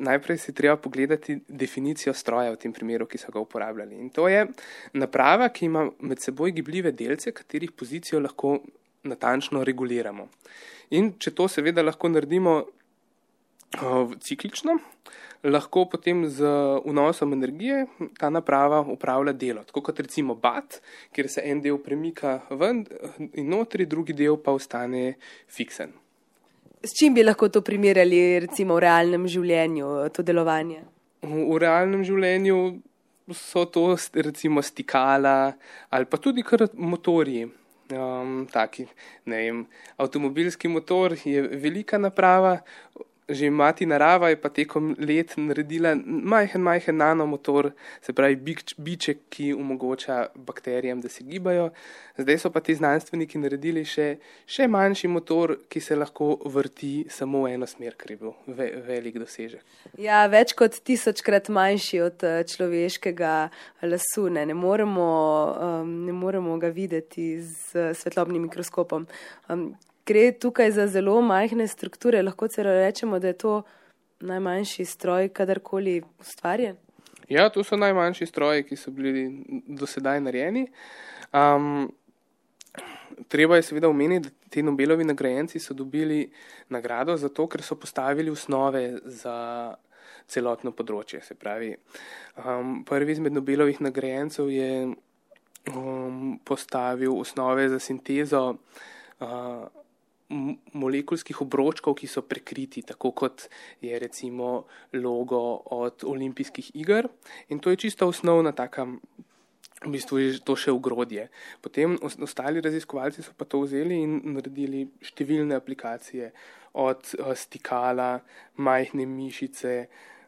najprej si treba pogledati definicijo stroja v tem primeru, ki so ga uporabljali. In to je naprava, ki ima med seboj gibljive delce, katerih pozicijo lahko natančno reguliramo. In če to seveda lahko naredimo ciklično, lahko potem z vnosom energije ta naprava upravlja delo. Tako kot recimo bat, kjer se en del premika ven in notri, drugi del pa ostane fiksen. S čim bi lahko to primerjali, recimo v realnem življenju, to delovanje? V realnem življenju so to recimo stikala ali pa tudi kar motorji. Um, taki, vem, avtomobilski motor je velika naprava, že mati narava je pa tekom let naredila majhen, majhen nanomotor, se pravi biček, ki omogoča bakterijam, da se gibajo. Zdaj so pa ti znanstveniki naredili še, še manjši motor, ki se lahko vrti samo v eno smer, kar je bil ve, velik dosežek. Ja, več kot tisočkrat manjši od eh, človeškega lasu. Ne, ne, moremo, um, ne moremo ga videti z svetlobnim mikroskopom. Um, gre tukaj za zelo majhne strukture, lahko celo rečemo, da je to najmanjši stroj, kadarkoli ustvarjen. Ja, to so najmanjši stroji, ki so bili do sedaj narejeni. Um, treba je seveda omeniti, da ti Nobelovi nagrajenci so dobili nagrado zato, ker so postavili osnove za celotno področje. Se pravi, um, prvi izmed Nobelovih nagrajencev je um, postavil osnove za sintezo uh, molekulskih obročkov, ki so prekriti, tako kot je recimo logo od olimpijskih iger. In to je čisto osnovna taka, v bistvu je to še ugrodje. Potem ostali raziskovalci so pa to vzeli in naredili številne aplikacije, od stikala, majhne mišice.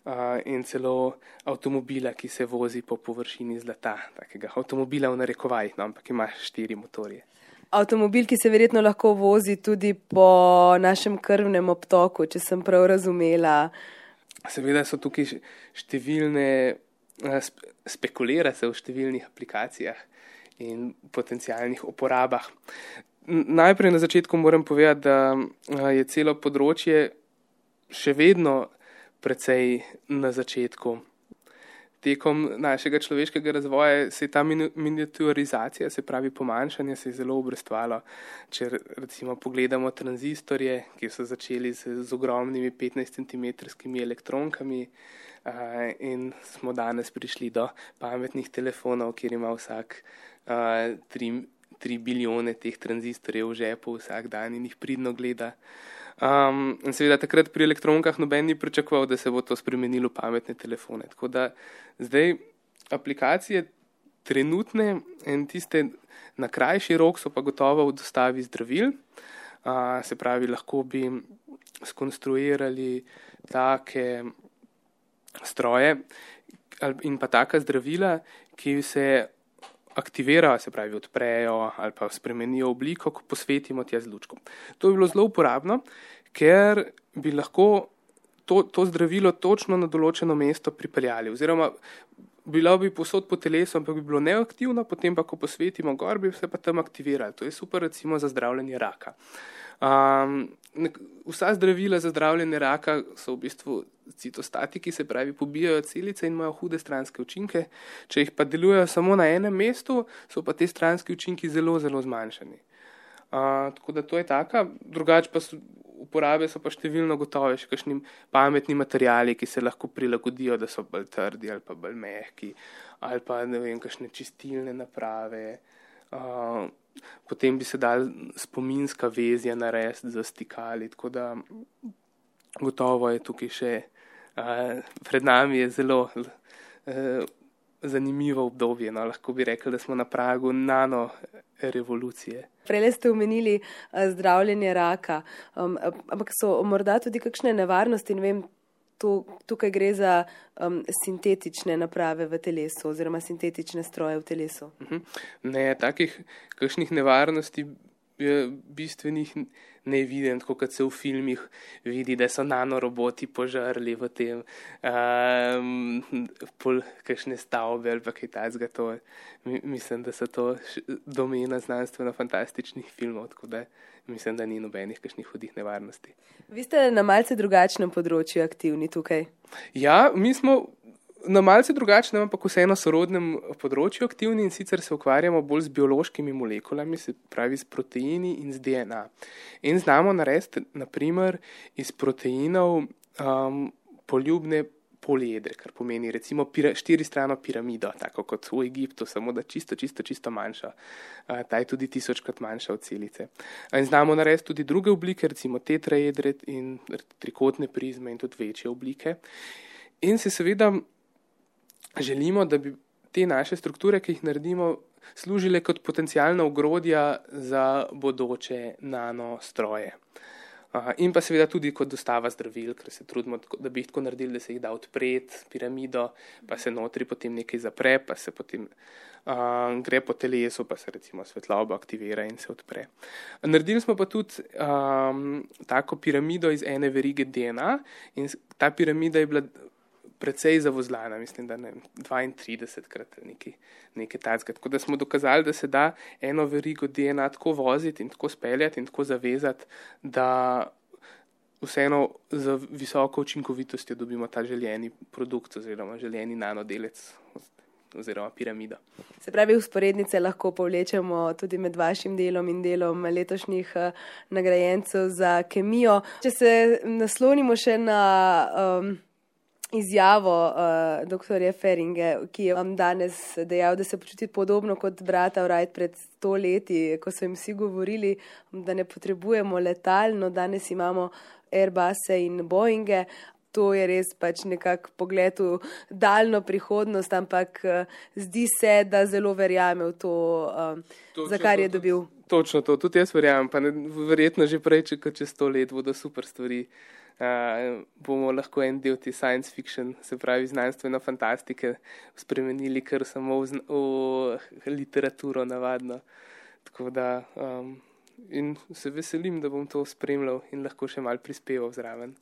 Uh, in celo avtomobila, ki se vozi po površini zlata, takega avtomobila v narekovajih, no, ampak ima štiri motorje avtomobil, ki se verjetno lahko vozi tudi po našem krvnem obtoku, če sem prav razumela. Seveda so tukaj številne, eh, spekulira se v številnih aplikacijah in potencijalnih uporabah. Najprej na začetku moram povedati, da eh, je celo področje še vedno precej na začetku tekom našega človeškega razvoja se je ta miniaturizacija, se pravi pomanjšanje, se je zelo obrestvalo. Če recimo pogledamo tranzistorje, ki so začeli z, z ogromnimi 15 cm elektronkami uh, in smo danes prišli do pametnih telefonov, kjer ima vsak uh, 3, 3 bilijone teh tranzistorjev v žepu vsak dan in jih pridno gleda. Um, in seveda takrat pri elektronkah noben ni pričakoval, da se bo to spremenilo v pametne telefone. Tako da zdaj aplikacije trenutne in tiste na krajši rok so pa gotovo v dostavi zdravil. Uh, se pravi, lahko bi skonstruirali take stroje in pa taka zdravila, ki se aktivirajo, se pravi, odprejo ali pa spremenijo obliko, ko posvetimo tja z lučkom. To bi bilo zelo uporabno, ker bi lahko to, to zdravilo točno na določeno mesto pripeljali. Oziroma, bilo bi posod po telesu, ampak bi bilo neaktivno, potem pa, ko posvetimo gor, bi se pa tam aktivirali. To je super, recimo, za zdravljenje raka. Um, vsa zdravila za zdravljenje raka so v bistvu citostatiki, se pravi, pobijajo celice in imajo hude stranske učinke. Če jih pa delujejo samo na enem mestu, so pa te stranske učinki zelo, zelo zmanjšani. Uh, tako da to je taka, drugače pa so, uporabe so pa številno gotove, še kakšni pametni materijali, ki se lahko prilagodijo, da so bolj trdi ali pa bolj mehki, ali pa ne vem, kakšne čistilne naprave. Uh, potem bi se dal spominska vezja narediti za stikali, tako da gotovo je tukaj še, pred nami je zelo uh, zanimivo obdobje, no, lahko bi rekli, da smo na pragu nano revolucije. Prej ste omenili uh, zdravljenje raka, um, ampak so morda tudi kakšne nevarnosti, ne vem, to, tukaj gre za um, sintetične naprave v telesu oziroma sintetične stroje v telesu. Mhm. Ne, takih kakšnih nevarnosti bistvenih neviden, tako kot se v filmih vidi, da so nanoroboti požrli v tem, um, pol kakšne stavbe ali kaj takega. To mislim, da so to domena znanstveno-fantastičnih filmov, tako da mislim, da ni nobenih kakšnih hudih nevarnosti. Vi ste na malce drugačnem področju aktivni tukaj. Ja, mi smo na malce drugačnem, ampak vseeno sorodnem področju aktivni in sicer se ukvarjamo bolj z biološkimi molekulami, se pravi s proteini in z DNA. In znamo narediti, naprimer, iz proteinov um, poljubne poliedre, kar pomeni recimo pira, štiri strano piramido, tako kot v Egiptu, samo da čisto, čisto, čisto manjša. Uh, ta je tudi tisočkrat manjša od celice. In znamo narediti tudi druge oblike, recimo tetraedre in trikotne prizme in tudi večje oblike. In se seveda želimo, da bi te naše strukture, ki jih naredimo, služile kot potencijalna ogrodja za bodoče nanostroje. In pa seveda tudi kot dostava zdravil, ker se trudimo, da bi jih tako naredili, da se jih da odpreti piramido, pa se notri potem nekaj zapre, pa se potem uh, gre po telesu, pa se recimo svetloba aktivira in se odpre. Naredili smo pa tudi um, tako piramido iz ene verige DNA in ta piramida je bila precej zavozlana, mislim, da ne 32 krat nekaj, nekaj tacka. Tako da smo dokazali, da se da eno verigo DNA tako voziti in tako speljati in tako zavezati, da vseeno z visoko učinkovitostjo dobimo ta željeni produkt oziroma željeni nanodelec oziroma piramido. Se pravi, usporednice lahko povlečemo tudi med vašim delom in delom letošnjih uh, nagrajencev za kemijo. Če se naslonimo še na. Um, izjavo uh, dr. Feringe, ki je vam danes dejal, da se počuti podobno kot brata Wright pred sto leti, ko so jim vsi govorili, da ne potrebujemo letal, no danes imamo Airbusse in Boeinge. To je res pač nekako pogled v daljno prihodnost, ampak uh, zdi se, da zelo verjame v to, uh, za kar je dobil. Točno to, tudi jaz verjamem, pa ne, verjetno že prej, če čez sto let bodo super stvari uh, bomo lahko en del te science fiction, se pravi znanstveno fantastike, spremenili kar samo v, v literaturo navadno. Tako da um, in se veselim, da bom to spremljal in lahko še mal prispeval zraven.